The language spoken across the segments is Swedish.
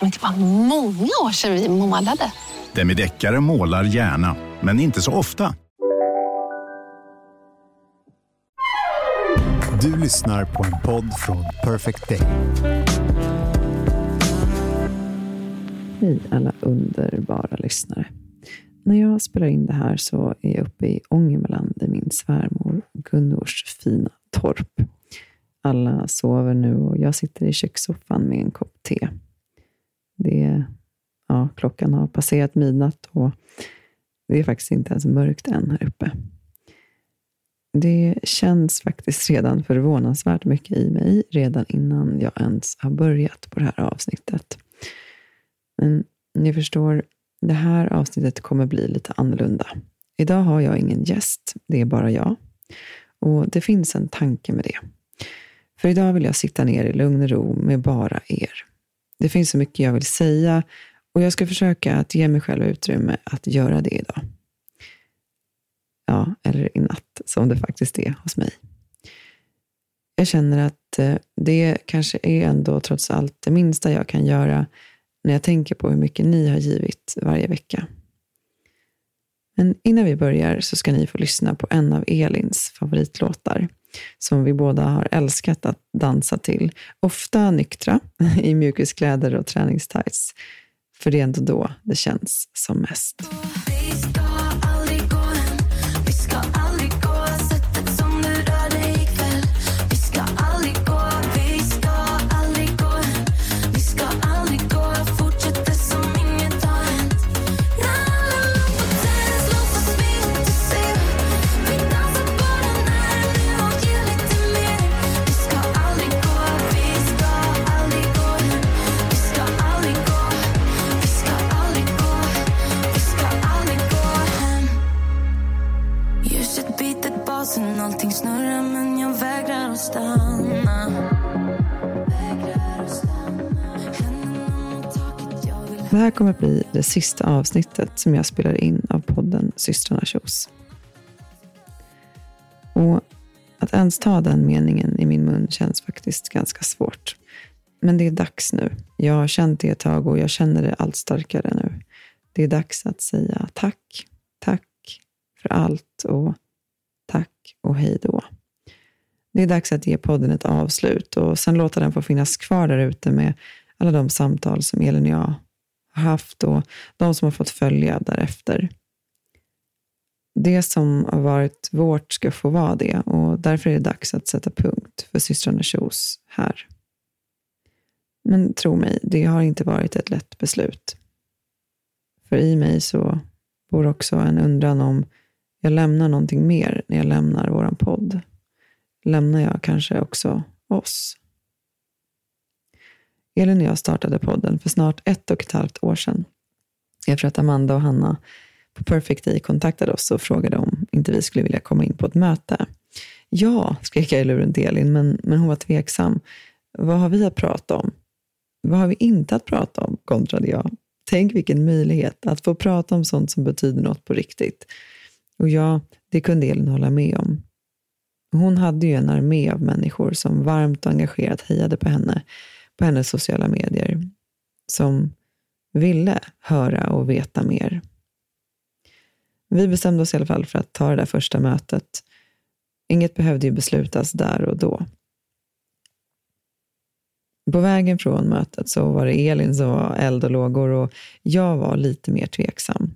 Men det var många år sedan vi målade. Demideckare målar gärna, men inte så ofta. Du lyssnar på en podd från Perfect Day. Hej alla underbara lyssnare. När jag spelar in det här så är jag uppe i Ångermanland i min svärmor Gunnors fina torp. Alla sover nu och jag sitter i kökssoffan med en kopp te. Det är, ja, klockan har passerat midnatt och det är faktiskt inte ens mörkt än här uppe. Det känns faktiskt redan förvånansvärt mycket i mig redan innan jag ens har börjat på det här avsnittet. Men ni förstår, det här avsnittet kommer bli lite annorlunda. Idag har jag ingen gäst, det är bara jag. Och det finns en tanke med det. För idag vill jag sitta ner i lugn och ro med bara er. Det finns så mycket jag vill säga och jag ska försöka att ge mig själv utrymme att göra det idag. Ja, eller i natt, som det faktiskt är hos mig. Jag känner att eh, det kanske är ändå trots allt det minsta jag kan göra när jag tänker på hur mycket ni har givit varje vecka. Men innan vi börjar så ska ni få lyssna på en av Elins favoritlåtar som vi båda har älskat att dansa till. Ofta nyktra, i mjukiskläder och träningstights. För det är ändå då det känns som mest. Ljuset bitet, basen, allting snurrar men jag vägrar att stanna Det här kommer att bli det sista avsnittet som jag spelar in av podden Systrarna Tjos. Och att ens ta den meningen i min mun känns faktiskt ganska svårt. Men det är dags nu. Jag har känt det ett tag och jag känner det allt starkare nu. Det är dags att säga tack, tack för allt och tack och hej då. Det är dags att ge podden ett avslut och sen låta den få finnas kvar där ute med alla de samtal som Elin och jag har haft och de som har fått följa därefter. Det som har varit vårt ska få vara det och därför är det dags att sätta punkt för systrarna Kjos här. Men tro mig, det har inte varit ett lätt beslut. För i mig så bor också en undran om jag lämnar någonting mer när jag lämnar våran podd. Lämnar jag kanske också oss? Elin och jag startade podden för snart ett och ett halvt år sedan. Efter att Amanda och Hanna på Perfect Day kontaktade oss och frågade om inte vi skulle vilja komma in på ett möte. Ja, skrek jag i luren till Elin, men, men hon var tveksam. Vad har vi att prata om? Vad har vi inte att prata om? kontrade jag. Tänk vilken möjlighet att få prata om sånt som betyder något på riktigt. Och ja, det kunde Elin hålla med om. Hon hade ju en armé av människor som varmt och engagerat hejade på henne på hennes sociala medier. Som ville höra och veta mer. Vi bestämde oss i alla fall för att ta det där första mötet. Inget behövde ju beslutas där och då. På vägen från mötet så var det Elin som var eld och lågor och jag var lite mer tveksam.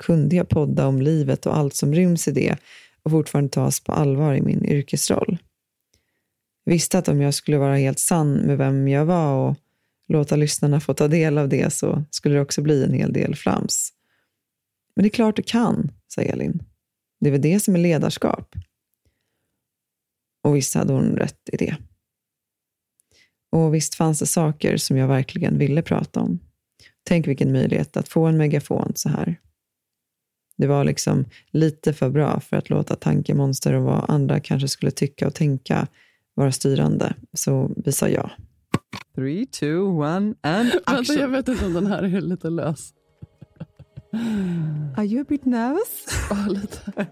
Kunde jag podda om livet och allt som ryms i det och fortfarande tas på allvar i min yrkesroll? Jag visste att om jag skulle vara helt sann med vem jag var och låta lyssnarna få ta del av det så skulle det också bli en hel del flams. Men det är klart du kan, sa Elin. Det är väl det som är ledarskap. Och visst hade hon rätt i det. Och visst fanns det saker som jag verkligen ville prata om. Tänk vilken möjlighet att få en megafon så här. Det var liksom lite för bra för att låta tankemonster och vad andra kanske skulle tycka och tänka vara styrande. Så vi sa ja. Three, two, one and Vänta, jag vet inte om den här är lite lös. Are you a bit nervous? Ja, lite.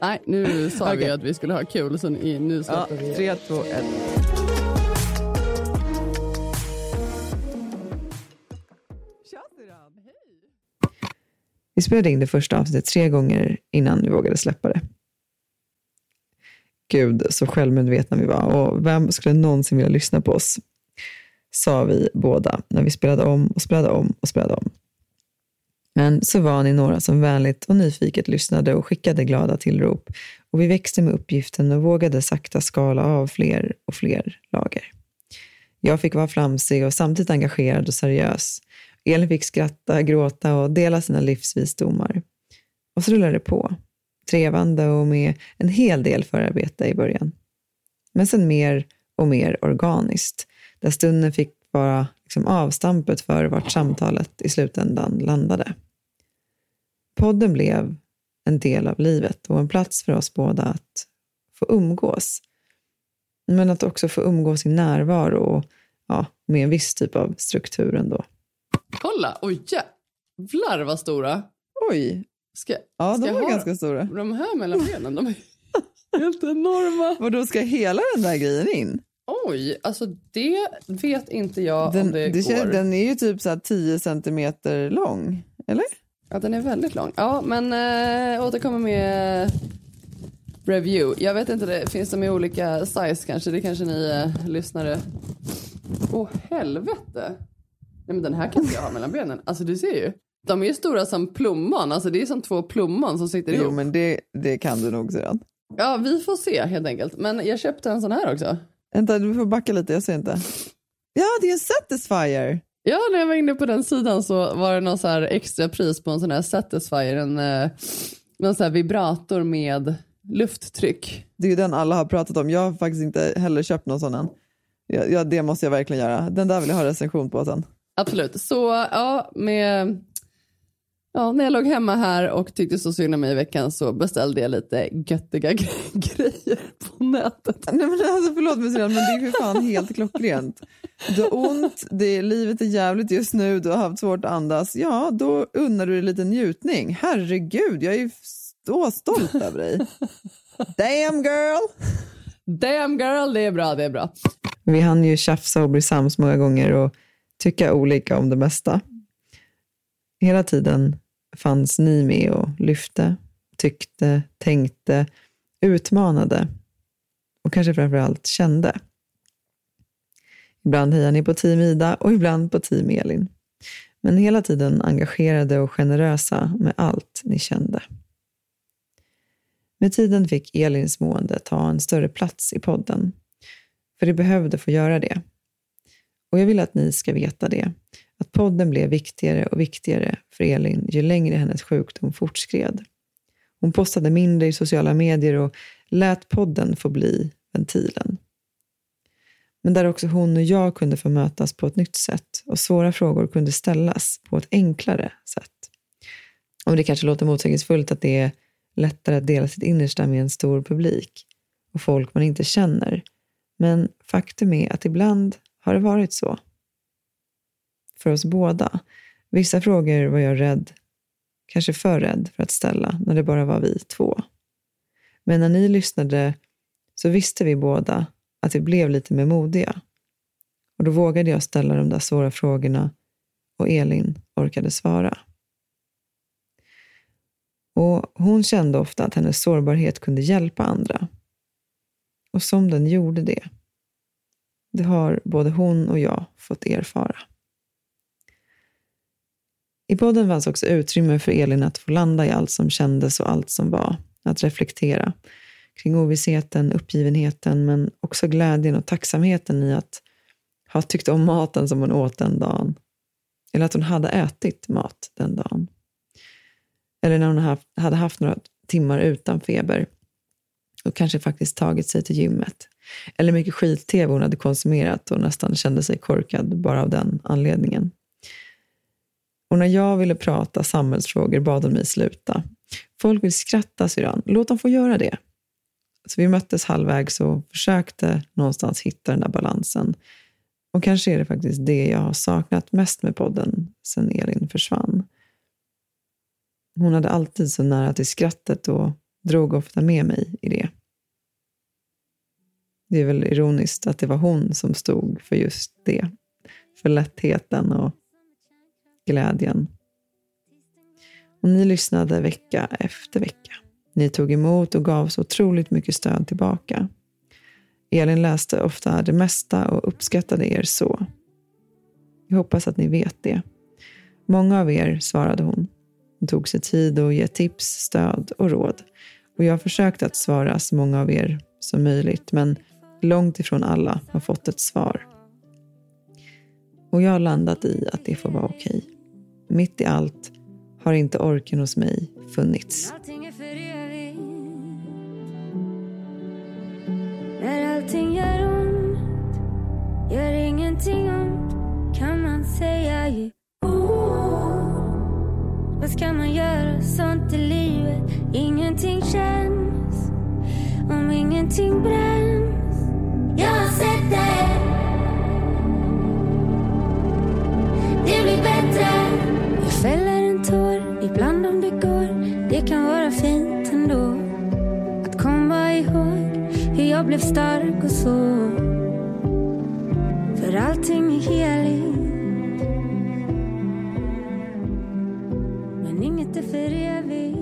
Nej, nu sa vi Okej. att vi skulle ha kul, så nu nu Ja, släpper vi. tre, två, ett. Vi spelade in det första avsnittet tre gånger innan vi vågade släppa det. Gud, så självmedvetna vi var. Och vem skulle någonsin vilja lyssna på oss? Sa vi båda när vi spelade om och spelade om och spelade om. Men så var ni några som vänligt och nyfiket lyssnade och skickade glada tillrop. Och vi växte med uppgiften och vågade sakta skala av fler och fler lager. Jag fick vara flamsig och samtidigt engagerad och seriös. Elin fick skratta, gråta och dela sina livsvisdomar. Och så rullade det på, trevande och med en hel del förarbete i början. Men sen mer och mer organiskt, där stunden fick vara liksom avstampet för vart samtalet i slutändan landade. Podden blev en del av livet och en plats för oss båda att få umgås. Men att också få umgås i närvaro och ja, med en viss typ av struktur ändå. Kolla! Oj, jävlar vad stora. Oj, Ska, ja ska de var ganska stora. De här mellan benen, de är helt enorma. Vadå, ska hela den där grejen in? Oj, alltså det vet inte jag Den, om det, det går. känns, den är ju typ så här 10 centimeter lång, eller? Ja, den är väldigt lång. Ja, men äh, återkommer med review. Jag vet inte, det finns de i olika size kanske? Det kanske ni äh, lyssnare... Åh, helvete! Nej, men den här kan inte jag ha mellan benen. Alltså, du ser ju. De är ju stora som plommon. Alltså, det är som två plommon som sitter ihop. Jo, men det, det kan du nog sedan. Ja, vi får se helt enkelt. Men jag köpte en sån här också. Vänta, du får backa lite, jag ser inte. Ja, det är en Satisfyer. Ja, när jag var inne på den sidan så var det någon så här extra pris på en sån här Satisfyer, en, eh, någon så här vibrator med lufttryck. Det är ju den alla har pratat om. Jag har faktiskt inte heller köpt någon sån än. Ja, ja, det måste jag verkligen göra. Den där vill jag ha recension på sen. Absolut. Så ja, med, ja, när jag låg hemma här och tyckte så synd om mig i veckan så beställde jag lite göttiga gre- grejer på nätet. Nej, men alltså, förlåt Syrran, men det är för fan helt klockrent. Du har ont, det, livet är jävligt just nu, du har haft svårt att andas. Ja, då unnar du dig lite njutning. Herregud, jag är så stolt över dig. Damn girl! Damn girl, det är bra, det är bra. Vi hann ju tjafsa och bli sams många gånger och tycka olika om det mesta. Hela tiden fanns ni med och lyfte, tyckte, tänkte, utmanade och kanske framför allt kände. Ibland hejade ni på team Ida och ibland på team Elin. Men hela tiden engagerade och generösa med allt ni kände. Med tiden fick Elins mående ta en större plats i podden. För det behövde få göra det. Och jag vill att ni ska veta det. Att podden blev viktigare och viktigare för Elin ju längre hennes sjukdom fortskred. Hon postade mindre i sociala medier och lät podden få bli ventilen. Men där också hon och jag kunde få mötas på ett nytt sätt och svåra frågor kunde ställas på ett enklare sätt. Och det kanske låter motsägelsefullt att det är lättare att dela sitt innersta med en stor publik och folk man inte känner. Men faktum är att ibland har det varit så. För oss båda. Vissa frågor var jag rädd, kanske för rädd för att ställa när det bara var vi två. Men när ni lyssnade så visste vi båda att vi blev lite mer modiga. Och då vågade jag ställa de där svåra frågorna och Elin orkade svara. Och hon kände ofta att hennes sårbarhet kunde hjälpa andra. Och som den gjorde det. Det har både hon och jag fått erfara. I podden fanns också utrymme för Elin att få landa i allt som kändes och allt som var. Att reflektera kring ovissheten, uppgivenheten, men också glädjen och tacksamheten i att ha tyckt om maten som hon åt den dagen. Eller att hon hade ätit mat den dagen. Eller när hon haft, hade haft några timmar utan feber och kanske faktiskt tagit sig till gymmet. Eller mycket skit-tv hon hade konsumerat och nästan kände sig korkad bara av den anledningen. Och när jag ville prata samhällsfrågor bad hon mig sluta. Folk vill skratta, syrran. Låt dem få göra det. Så vi möttes halvvägs och försökte någonstans hitta den där balansen. Och kanske är det faktiskt det jag har saknat mest med podden sen Elin försvann. Hon hade alltid så nära till skrattet och drog ofta med mig i det. Det är väl ironiskt att det var hon som stod för just det. För lättheten och glädjen. Och ni lyssnade vecka efter vecka. Ni tog emot och gav så otroligt mycket stöd tillbaka. Elin läste ofta det mesta och uppskattade er så. Jag hoppas att ni vet det. Många av er, svarade hon. Hon tog sig tid att ge tips, stöd och råd. Och jag har försökt att svara så många av er som möjligt, men långt ifrån alla har fått ett svar. Och jag har landat i att det får vara okej. Mitt i allt har inte orken hos mig funnits. Allting är för evigt När allting gör ont Gör ingenting ont Kan man säga ju oh. Vad ska man göra? Sånt i livet Ingenting känns Om ingenting bränns för allting är heligt. Men inget är för evigt.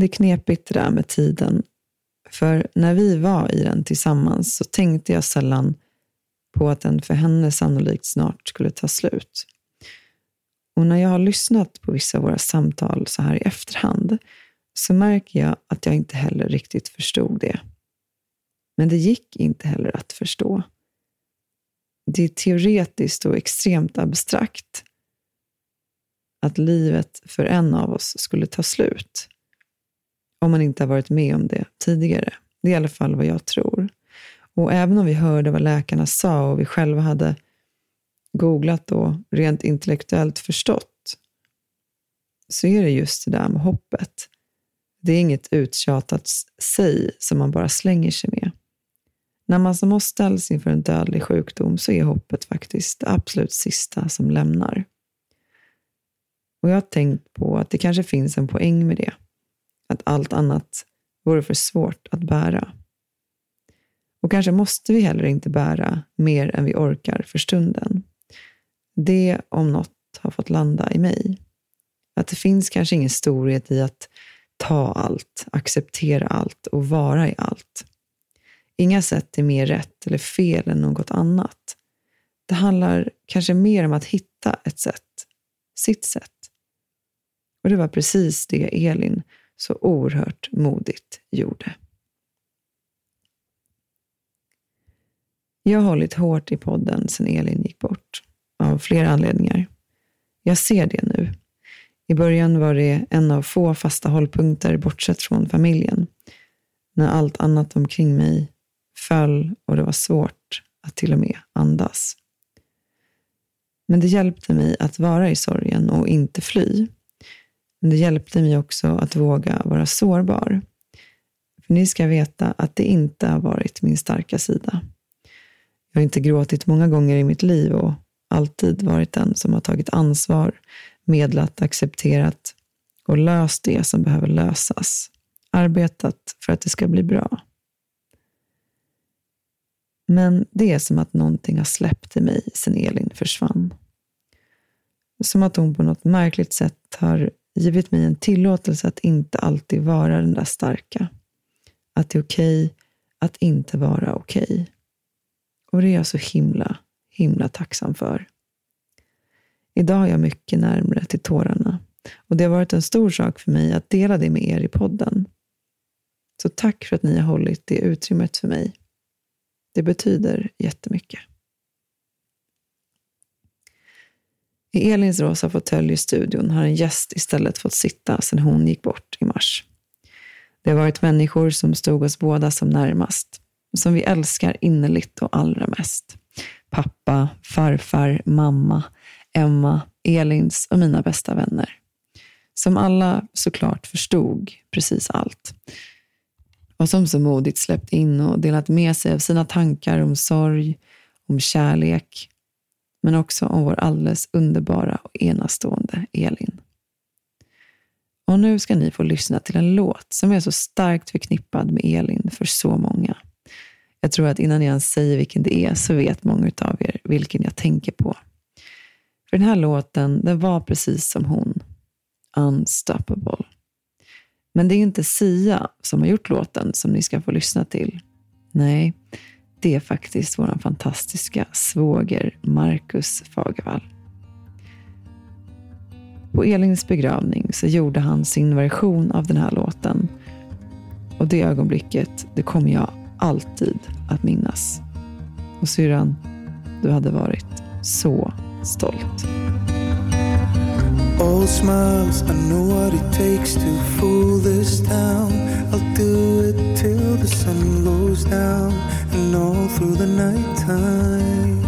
Men det är knepigt det där med tiden. För när vi var i den tillsammans så tänkte jag sällan på att den för henne sannolikt snart skulle ta slut. Och när jag har lyssnat på vissa av våra samtal så här i efterhand så märker jag att jag inte heller riktigt förstod det. Men det gick inte heller att förstå. Det är teoretiskt och extremt abstrakt att livet för en av oss skulle ta slut om man inte har varit med om det tidigare. Det är i alla fall vad jag tror. Och även om vi hörde vad läkarna sa och vi själva hade googlat och rent intellektuellt förstått så är det just det där med hoppet. Det är inget uttjatat säg som man bara slänger sig med. När man som oss ställs inför en dödlig sjukdom så är hoppet faktiskt det absolut sista som lämnar. Och jag har tänkt på att det kanske finns en poäng med det. Att allt annat vore för svårt att bära. Och kanske måste vi heller inte bära mer än vi orkar för stunden. Det om något har fått landa i mig. Att det finns kanske ingen storhet i att ta allt, acceptera allt och vara i allt. Inga sätt är mer rätt eller fel än något annat. Det handlar kanske mer om att hitta ett sätt, sitt sätt. Och det var precis det Elin så oerhört modigt gjorde. Jag har hållit hårt i podden sedan Elin gick bort, av flera anledningar. Jag ser det nu. I början var det en av få fasta hållpunkter bortsett från familjen. När allt annat omkring mig föll och det var svårt att till och med andas. Men det hjälpte mig att vara i sorgen och inte fly. Men det hjälpte mig också att våga vara sårbar. För ni ska veta att det inte har varit min starka sida. Jag har inte gråtit många gånger i mitt liv och alltid varit den som har tagit ansvar, medlat, accepterat och löst det som behöver lösas. Arbetat för att det ska bli bra. Men det är som att någonting har släppt i mig sen Elin försvann. Som att hon på något märkligt sätt har givit mig en tillåtelse att inte alltid vara den där starka. Att det är okej okay att inte vara okej. Okay. Och det är jag så himla, himla tacksam för. Idag är jag mycket närmre till tårarna och det har varit en stor sak för mig att dela det med er i podden. Så tack för att ni har hållit det utrymmet för mig. Det betyder jättemycket. I Elins rosa fåtölj i studion har en gäst istället fått sitta sedan hon gick bort i mars. Det har varit människor som stod oss båda som närmast, som vi älskar innerligt och allra mest. Pappa, farfar, mamma, Emma, Elins och mina bästa vänner. Som alla såklart förstod precis allt. Och som så modigt släppt in och delat med sig av sina tankar om sorg, om kärlek, men också om vår alldeles underbara och enastående Elin. Och nu ska ni få lyssna till en låt som är så starkt förknippad med Elin för så många. Jag tror att innan jag ens säger vilken det är så vet många av er vilken jag tänker på. För den här låten, den var precis som hon. Unstoppable. Men det är inte Sia som har gjort låten som ni ska få lyssna till. Nej, det är faktiskt vår fantastiska svåger Marcus Fagervall. På Elins begravning så gjorde han sin version av den här låten. Och det ögonblicket, det kommer jag alltid att minnas. Och syrran, du hade varit så stolt. All smiles, I know what it takes to fool this town. I'll do it till the sun goes down and all through the night time.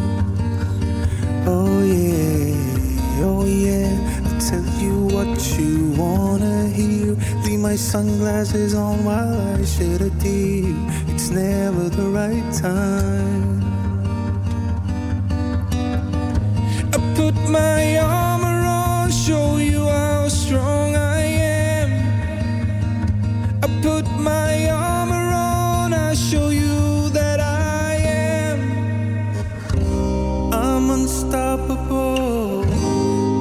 Oh yeah, oh yeah, I'll tell you what you wanna hear. Leave my sunglasses on while I shed a tear. It's never the right time. I put my armor on, show you how strong I put my armor on, I show you that I am. I'm unstoppable.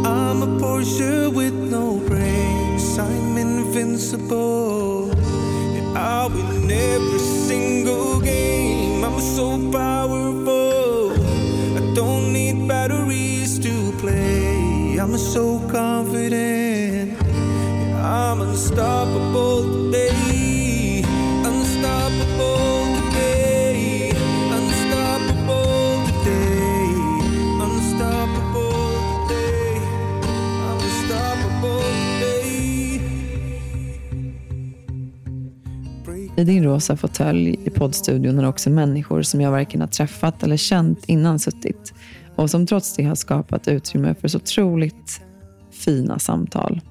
I'm a Porsche with no brakes. I'm invincible. And I win every single game. I'm so powerful. I don't need batteries to play. I'm so confident. I'm unstoppable today. I din rosa fåtölj i poddstudion har också människor som jag varken har träffat eller känt innan suttit och som trots det har skapat utrymme för så otroligt fina samtal.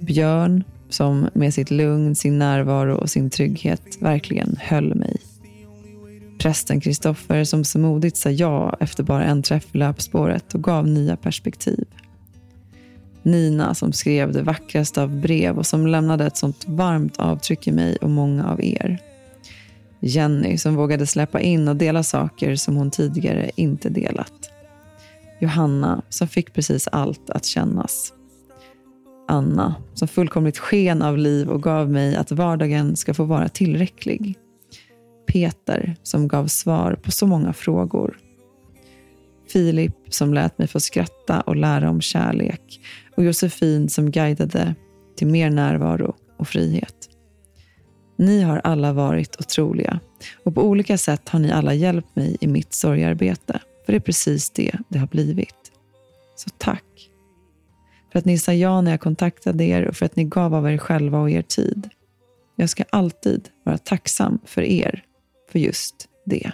Björn, som med sitt lugn, sin närvaro och sin trygghet verkligen höll mig. Prästen Kristoffer som så modigt sa ja efter bara en träff i löpspåret och gav nya perspektiv. Nina som skrev det vackraste av brev och som lämnade ett sånt varmt avtryck i mig och många av er. Jenny som vågade släppa in och dela saker som hon tidigare inte delat. Johanna som fick precis allt att kännas. Anna som fullkomligt sken av liv och gav mig att vardagen ska få vara tillräcklig. Peter som gav svar på så många frågor. Filip som lät mig få skratta och lära om kärlek och Josefin som guidade till mer närvaro och frihet. Ni har alla varit otroliga och på olika sätt har ni alla hjälpt mig i mitt sorgarbete. För det är precis det det har blivit. Så tack. För att ni sa ja när jag kontaktade er och för att ni gav av er själva och er tid. Jag ska alltid vara tacksam för er, för just det.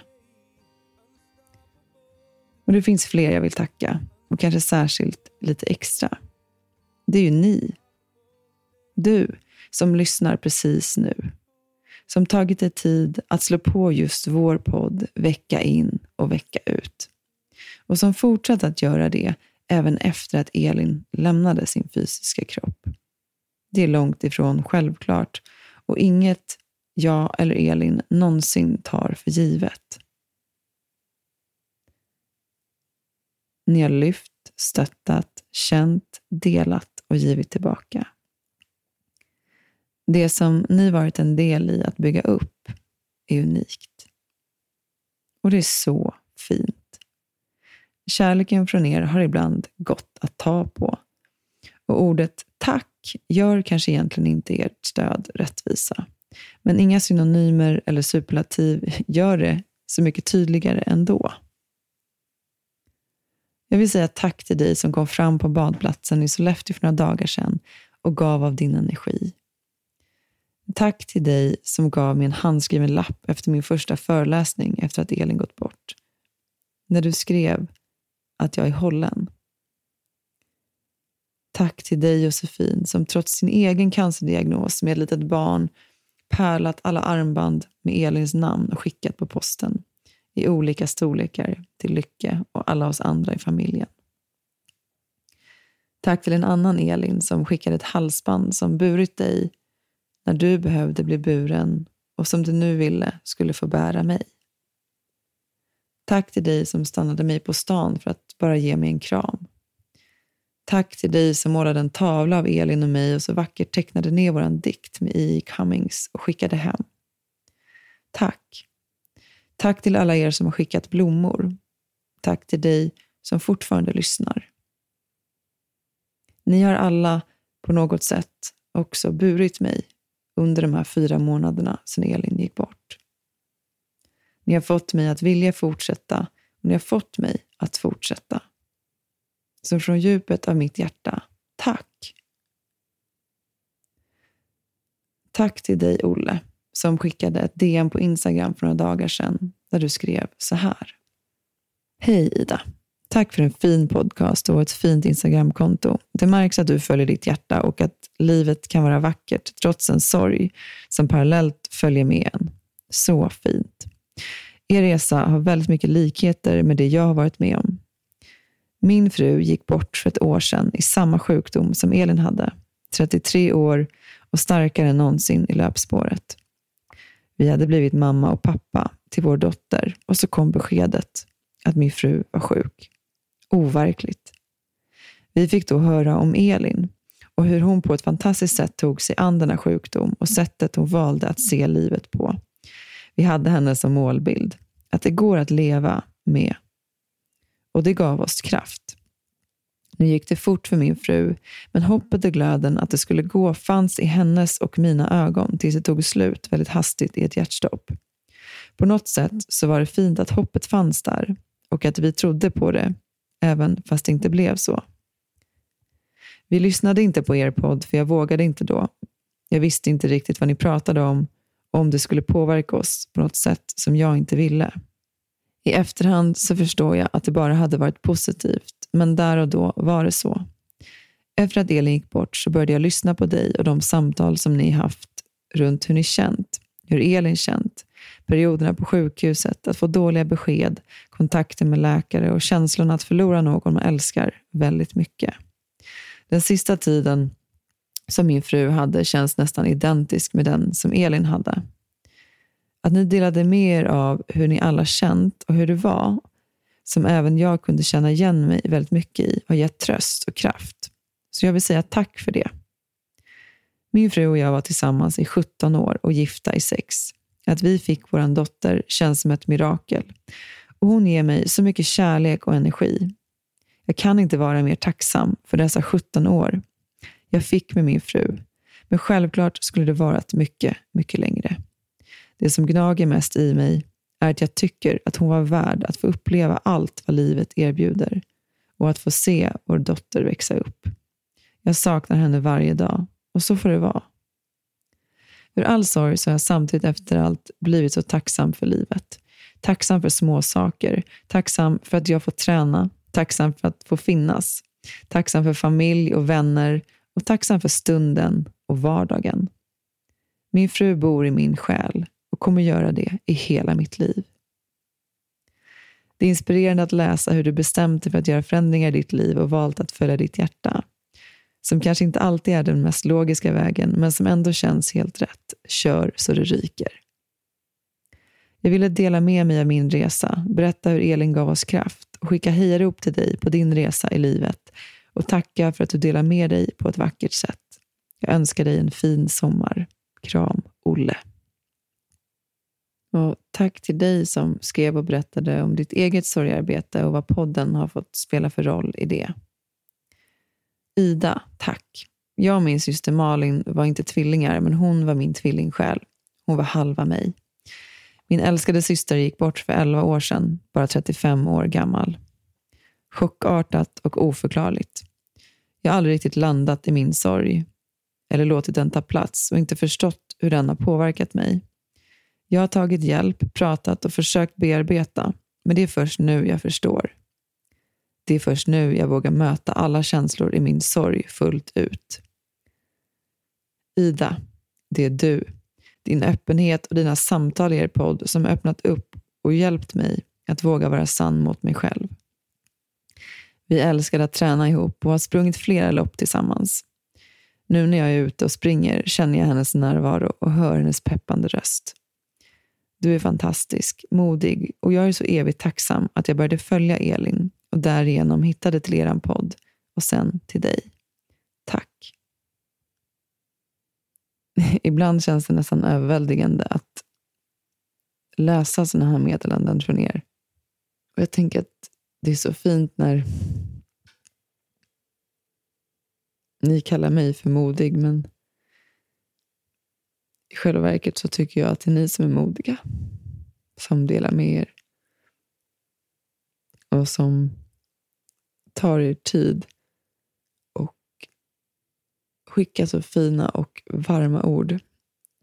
Och det finns fler jag vill tacka och kanske särskilt lite extra. Det är ju ni. Du som lyssnar precis nu. Som tagit dig tid att slå på just vår podd vecka in och vecka ut. Och som fortsatt att göra det även efter att Elin lämnade sin fysiska kropp. Det är långt ifrån självklart och inget jag eller Elin någonsin tar för givet. Ni har lyft, stöttat, känt, delat och givit tillbaka. Det som ni varit en del i att bygga upp är unikt. Och det är så fint. Kärleken från er har ibland gått att ta på. Och ordet tack gör kanske egentligen inte ert stöd rättvisa. Men inga synonymer eller superlativ gör det så mycket tydligare ändå. Jag vill säga tack till dig som kom fram på badplatsen i Sollefteå för några dagar sedan och gav av din energi. Tack till dig som gav mig en handskriven lapp efter min första föreläsning efter att Elin gått bort. När du skrev att jag är hållen. Tack till dig Josefin som trots sin egen cancerdiagnos med ett litet barn pärlat alla armband med Elins namn och skickat på posten i olika storlekar till Lycke och alla oss andra i familjen. Tack till en annan Elin som skickade ett halsband som burit dig när du behövde bli buren och som du nu ville skulle få bära mig. Tack till dig som stannade mig på stan för att bara ge mig en kram. Tack till dig som målade en tavla av Elin och mig och så vackert tecknade ner vår dikt med E. Cummings och skickade hem. Tack. Tack till alla er som har skickat blommor. Tack till dig som fortfarande lyssnar. Ni har alla på något sätt också burit mig under de här fyra månaderna sedan Elin gick bort. Ni har fått mig att vilja fortsätta och ni har fått mig att fortsätta. Så från djupet av mitt hjärta, tack. Tack till dig, Olle, som skickade ett DM på Instagram för några dagar sedan där du skrev så här. Hej Ida. Tack för en fin podcast och ett fint Instagramkonto. Det märks att du följer ditt hjärta och att livet kan vara vackert trots en sorg som parallellt följer med en. Så fint. Er resa har väldigt mycket likheter med det jag har varit med om. Min fru gick bort för ett år sedan i samma sjukdom som Elin hade. 33 år och starkare än någonsin i löpspåret. Vi hade blivit mamma och pappa till vår dotter och så kom beskedet att min fru var sjuk. Overkligt. Vi fick då höra om Elin och hur hon på ett fantastiskt sätt tog sig an denna sjukdom och sättet hon valde att se livet på. Vi hade henne som målbild, att det går att leva med. Och det gav oss kraft. Nu gick det fort för min fru, men hoppet och glöden att det skulle gå fanns i hennes och mina ögon tills det tog slut väldigt hastigt i ett hjärtstopp. På något sätt så var det fint att hoppet fanns där och att vi trodde på det, även fast det inte blev så. Vi lyssnade inte på er podd, för jag vågade inte då. Jag visste inte riktigt vad ni pratade om och om det skulle påverka oss på något sätt som jag inte ville. I efterhand så förstår jag att det bara hade varit positivt, men där och då var det så. Efter att Elin gick bort så började jag lyssna på dig och de samtal som ni haft runt hur ni känt, hur Elin känt, perioderna på sjukhuset, att få dåliga besked, kontakter med läkare och känslan att förlora någon man älskar väldigt mycket. Den sista tiden som min fru hade känns nästan identisk med den som Elin hade. Att ni delade med er av hur ni alla känt och hur det var, som även jag kunde känna igen mig väldigt mycket i, har gett tröst och kraft. Så jag vill säga tack för det. Min fru och jag var tillsammans i 17 år och gifta i sex. Att vi fick vår dotter känns som ett mirakel. Och hon ger mig så mycket kärlek och energi. Jag kan inte vara mer tacksam för dessa 17 år jag fick med min fru. Men självklart skulle det varit mycket, mycket längre. Det som gnager mest i mig är att jag tycker att hon var värd att få uppleva allt vad livet erbjuder och att få se vår dotter växa upp. Jag saknar henne varje dag och så får det vara. Ur all sorg så har jag samtidigt efter allt blivit så tacksam för livet. Tacksam för små saker, tacksam för att jag får träna, tacksam för att få finnas, tacksam för familj och vänner och tacksam för stunden och vardagen. Min fru bor i min själ och kommer göra det i hela mitt liv. Det är inspirerande att läsa hur du bestämt dig för att göra förändringar i ditt liv och valt att följa ditt hjärta. Som kanske inte alltid är den mest logiska vägen, men som ändå känns helt rätt. Kör så det ryker. Jag ville dela med mig av min resa, berätta hur Elin gav oss kraft och skicka hejarop till dig på din resa i livet och tacka för att du delar med dig på ett vackert sätt. Jag önskar dig en fin sommar. Kram, Olle. Och tack till dig som skrev och berättade om ditt eget sorgarbete och vad podden har fått spela för roll i det. Ida, tack. Jag och min syster Malin var inte tvillingar, men hon var min tvillingsjäl. Hon var halva mig. Min älskade syster gick bort för 11 år sedan, bara 35 år gammal. Chockartat och oförklarligt. Jag har aldrig riktigt landat i min sorg eller låtit den ta plats och inte förstått hur den har påverkat mig. Jag har tagit hjälp, pratat och försökt bearbeta, men det är först nu jag förstår. Det är först nu jag vågar möta alla känslor i min sorg fullt ut. Ida, det är du, din öppenhet och dina samtal i er podd som öppnat upp och hjälpt mig att våga vara sann mot mig själv. Vi älskade att träna ihop och har sprungit flera lopp tillsammans. Nu när jag är ute och springer känner jag hennes närvaro och hör hennes peppande röst. Du är fantastisk, modig och jag är så evigt tacksam att jag började följa Elin och därigenom hittade till eran podd och sen till dig. Tack. Ibland känns det nästan överväldigande att läsa sådana här meddelanden från er. Och jag tänker att det är så fint när ni kallar mig för modig, men i själva verket så tycker jag att det är ni som är modiga. Som delar med er. Och som tar er tid och skickar så fina och varma ord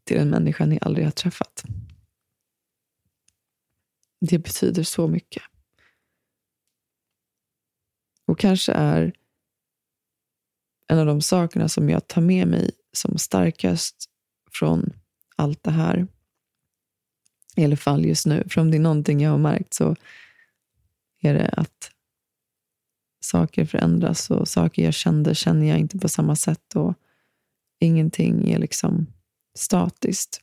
till en människa ni aldrig har träffat. Det betyder så mycket. Och kanske är en av de sakerna som jag tar med mig som starkast från allt det här. I alla fall just nu. För om det är någonting jag har märkt så är det att saker förändras och saker jag kände känner jag inte på samma sätt och ingenting är liksom statiskt.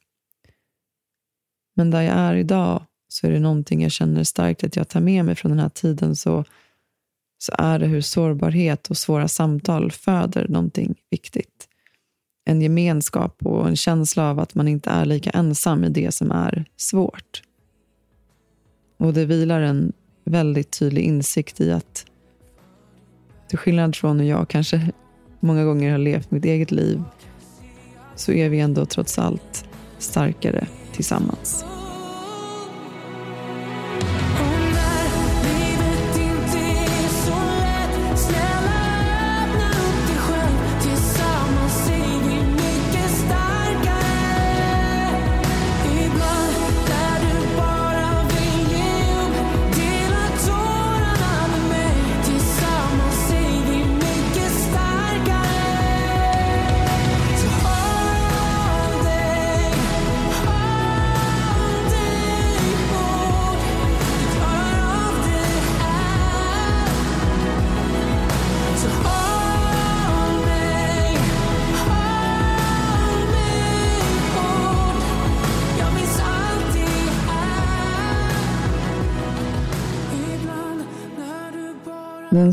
Men där jag är idag så är det någonting jag känner starkt att jag tar med mig från den här tiden. Så så är det hur sårbarhet och svåra samtal föder någonting viktigt. En gemenskap och en känsla av att man inte är lika ensam i det som är svårt. Och det vilar en väldigt tydlig insikt i att till skillnad från hur jag kanske många gånger har levt mitt eget liv så är vi ändå trots allt starkare tillsammans.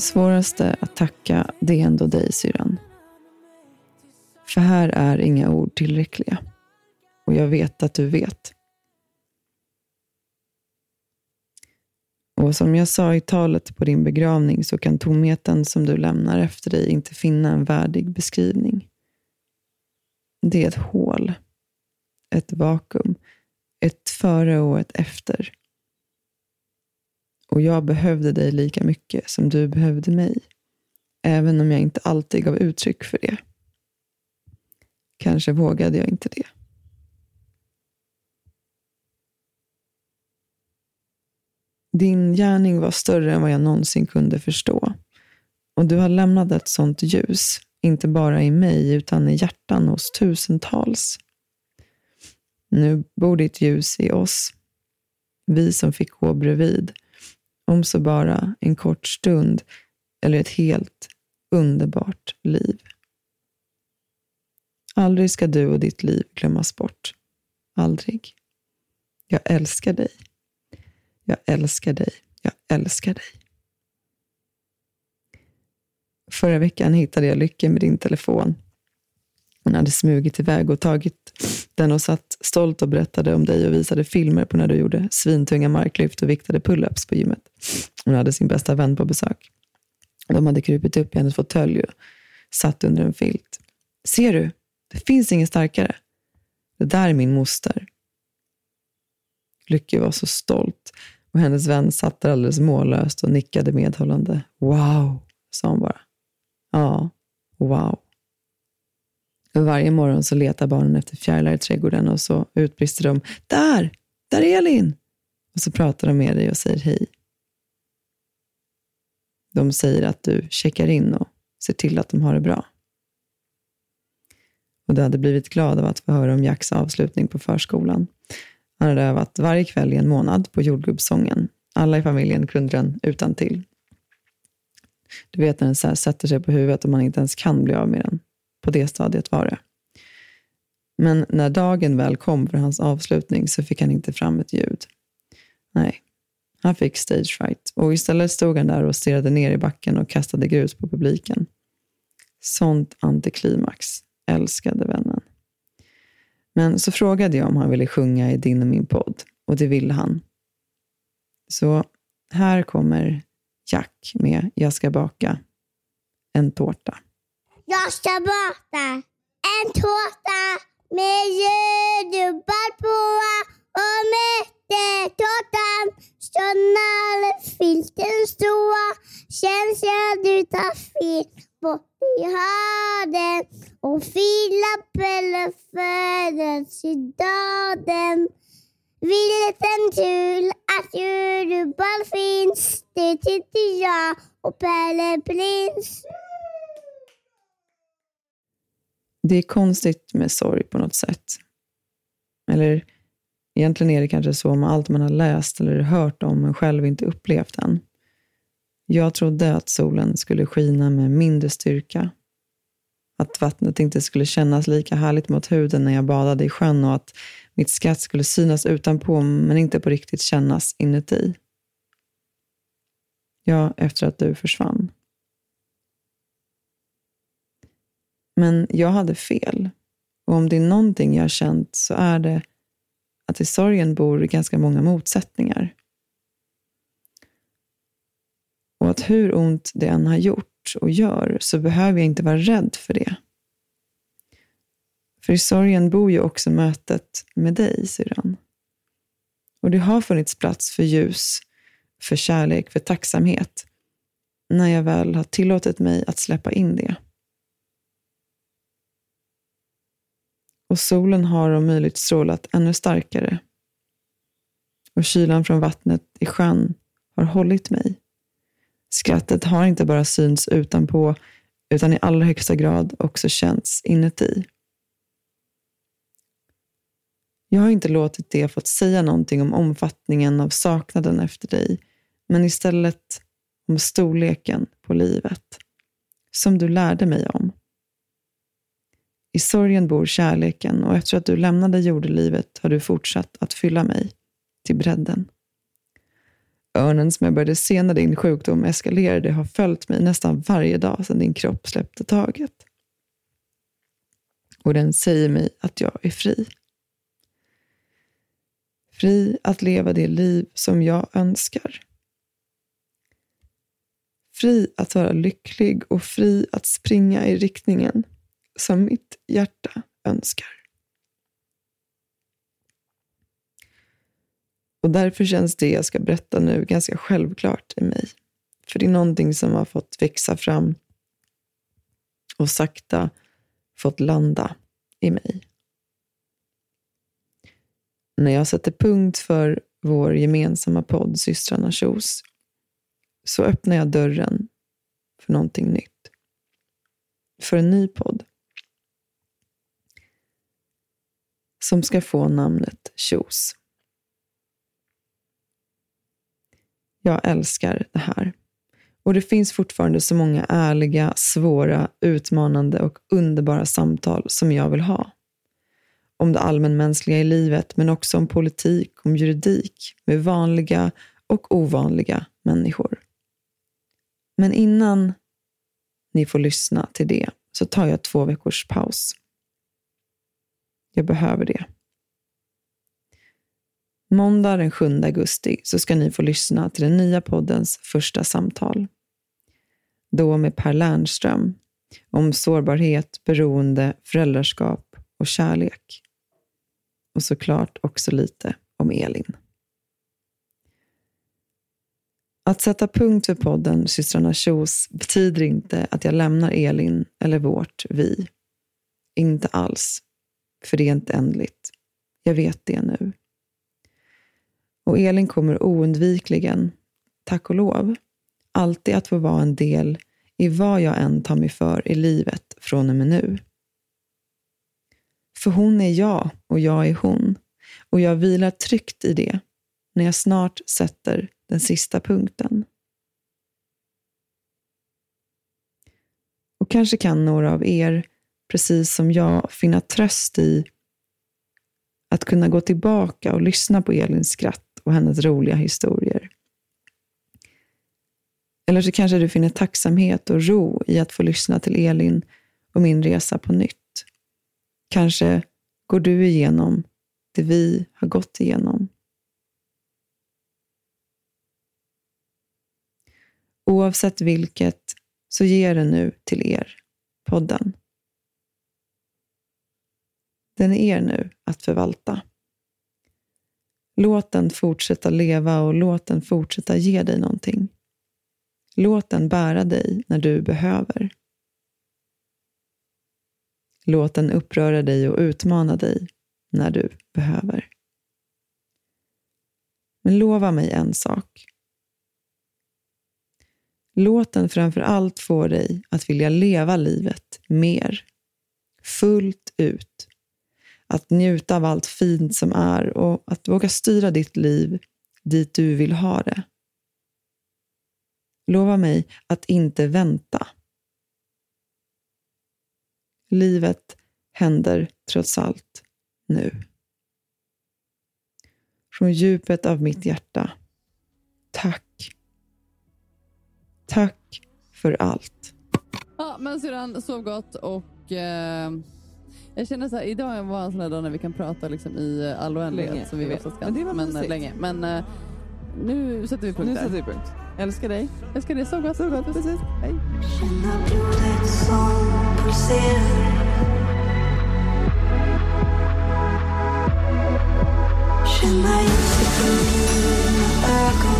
Den svåraste att tacka, det är ändå dig syrran. För här är inga ord tillräckliga. Och jag vet att du vet. Och som jag sa i talet på din begravning så kan tomheten som du lämnar efter dig inte finna en värdig beskrivning. Det är ett hål, ett vakuum, ett före och ett efter. Och jag behövde dig lika mycket som du behövde mig, även om jag inte alltid gav uttryck för det. Kanske vågade jag inte det. Din gärning var större än vad jag någonsin kunde förstå. Och du har lämnat ett sånt ljus, inte bara i mig, utan i hjärtan hos tusentals. Nu bor ditt ljus i oss, vi som fick gå bredvid, om så bara en kort stund eller ett helt underbart liv. Aldrig ska du och ditt liv glömmas bort. Aldrig. Jag älskar dig. Jag älskar dig. Jag älskar dig. Förra veckan hittade jag Lycke med din telefon. Hon hade smugit iväg och tagit den och satt stolt och berättade om dig och visade filmer på när du gjorde svintunga marklyft och viktade pull-ups på gymmet. Hon hade sin bästa vän på besök. De hade krupit upp i hennes fåtölj och satt under en filt. Ser du? Det finns ingen starkare. Det där är min moster. Lycke var så stolt och hennes vän satt där alldeles mållöst och nickade medhållande. Wow, sa hon bara. Ja, wow. Men varje morgon så letar barnen efter fjärilar i trädgården och så utbrister de Där! Där är Elin! Och så pratar de med dig och säger hej. De säger att du checkar in och ser till att de har det bra. Och du hade blivit glad av att få höra om Jacks avslutning på förskolan. Han hade övat varje kväll i en månad på jordgubbssången. Alla i familjen kunde den utan till. Du vet när den så här sätter sig på huvudet och man inte ens kan bli av med den. På det stadiet var det. Men när dagen väl kom för hans avslutning så fick han inte fram ett ljud. Nej, han fick stage fright och istället stod han där och stirrade ner i backen och kastade grus på publiken. Sånt antiklimax, älskade vännen. Men så frågade jag om han ville sjunga i din och min podd och det ville han. Så här kommer Jack med Jag ska baka en tårta. Jag ska baka en tårta med jordgubbar på och mätte tårtan så filten står Sen jag du tar fel bort i hörden och filappel födelsedagen. Vilken tur att jordgubbar finns, det tyckte jag och Pelle Prins. Det är konstigt med sorg på något sätt. Eller egentligen är det kanske så med allt man har läst eller hört om men själv inte upplevt än. Jag trodde att solen skulle skina med mindre styrka. Att vattnet inte skulle kännas lika härligt mot huden när jag badade i sjön och att mitt skratt skulle synas utanpå men inte på riktigt kännas inuti. Ja, efter att du försvann. Men jag hade fel. Och om det är någonting jag har känt så är det att i sorgen bor ganska många motsättningar. Och att hur ont det än har gjort och gör så behöver jag inte vara rädd för det. För i sorgen bor ju också mötet med dig, syrran. Och det har funnits plats för ljus, för kärlek, för tacksamhet när jag väl har tillåtit mig att släppa in det. Och solen har om möjligt strålat ännu starkare. Och kylan från vattnet i sjön har hållit mig. Skrattet har inte bara synts utanpå utan i allra högsta grad också känts inuti. Jag har inte låtit det fått säga någonting om omfattningen av saknaden efter dig, men istället om storleken på livet, som du lärde mig om. I sorgen bor kärleken och efter att du lämnade jordelivet har du fortsatt att fylla mig till bredden. Örnen som jag började se när din sjukdom eskalerade har följt mig nästan varje dag sedan din kropp släppte taget. Och den säger mig att jag är fri. Fri att leva det liv som jag önskar. Fri att vara lycklig och fri att springa i riktningen som mitt hjärta önskar. Och därför känns det jag ska berätta nu ganska självklart i mig. För det är någonting som har fått växa fram och sakta fått landa i mig. När jag sätter punkt för vår gemensamma podd Systrarna Kjos så öppnar jag dörren för någonting nytt. För en ny podd. Som ska få namnet Kjos. Jag älskar det här. Och det finns fortfarande så många ärliga, svåra, utmanande och underbara samtal som jag vill ha. Om det allmänmänskliga i livet, men också om politik, om juridik, med vanliga och ovanliga människor. Men innan ni får lyssna till det så tar jag två veckors paus. Jag behöver det. Måndag den 7 augusti så ska ni få lyssna till den nya poddens första samtal. Då med Per Lernström om sårbarhet, beroende, föräldraskap och kärlek. Och såklart också lite om Elin. Att sätta punkt för podden Systrarna Kjos betyder inte att jag lämnar Elin eller vårt vi. Inte alls. För det är inte ändligt. Jag vet det nu. Och Elin kommer oundvikligen, tack och lov, alltid att få vara en del i vad jag än tar mig för i livet från och med nu. För hon är jag och jag är hon. Och jag vilar tryggt i det när jag snart sätter den sista punkten. Och kanske kan några av er, precis som jag, finna tröst i att kunna gå tillbaka och lyssna på Elins skratt och hennes roliga historier. Eller så kanske du finner tacksamhet och ro i att få lyssna till Elin och min resa på nytt. Kanske går du igenom det vi har gått igenom. Oavsett vilket så ger det nu till er, podden. Den är er nu att förvalta. Låt den fortsätta leva och låt den fortsätta ge dig någonting. Låt den bära dig när du behöver. Låt den uppröra dig och utmana dig när du behöver. Men lova mig en sak. Låt den framför allt få dig att vilja leva livet mer. Fullt ut att njuta av allt fint som är och att våga styra ditt liv dit du vill ha det. Lova mig att inte vänta. Livet händer trots allt nu. Från djupet av mitt hjärta. Tack. Tack för allt. Ja, men syrran, sov gott och eh, jag känner så här, idag var en sån här dag när vi kan prata liksom i all oändlighet Länge, som vi jag vet. oftast kan. Men det var men, eh, länge. Men eh, nu sätter vi punkt Nu där. sätter vi punkt. Älskar dig. Älskar dig. Sov gott. Sov gott. Precis. Hej. Känna blodet som pulserar Känna ljuset i mina ögon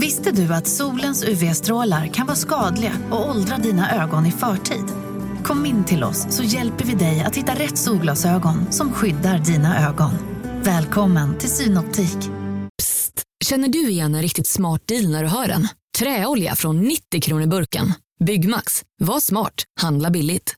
Visste du att solens UV-strålar kan vara skadliga och åldra dina ögon i förtid? Kom in till oss så hjälper vi dig att hitta rätt solglasögon som skyddar dina ögon. Välkommen till Synoptik. Psst! Känner du igen en riktigt smart deal när du hör den? Träolja från 90 kronor burken. Byggmax. Var smart. Handla billigt.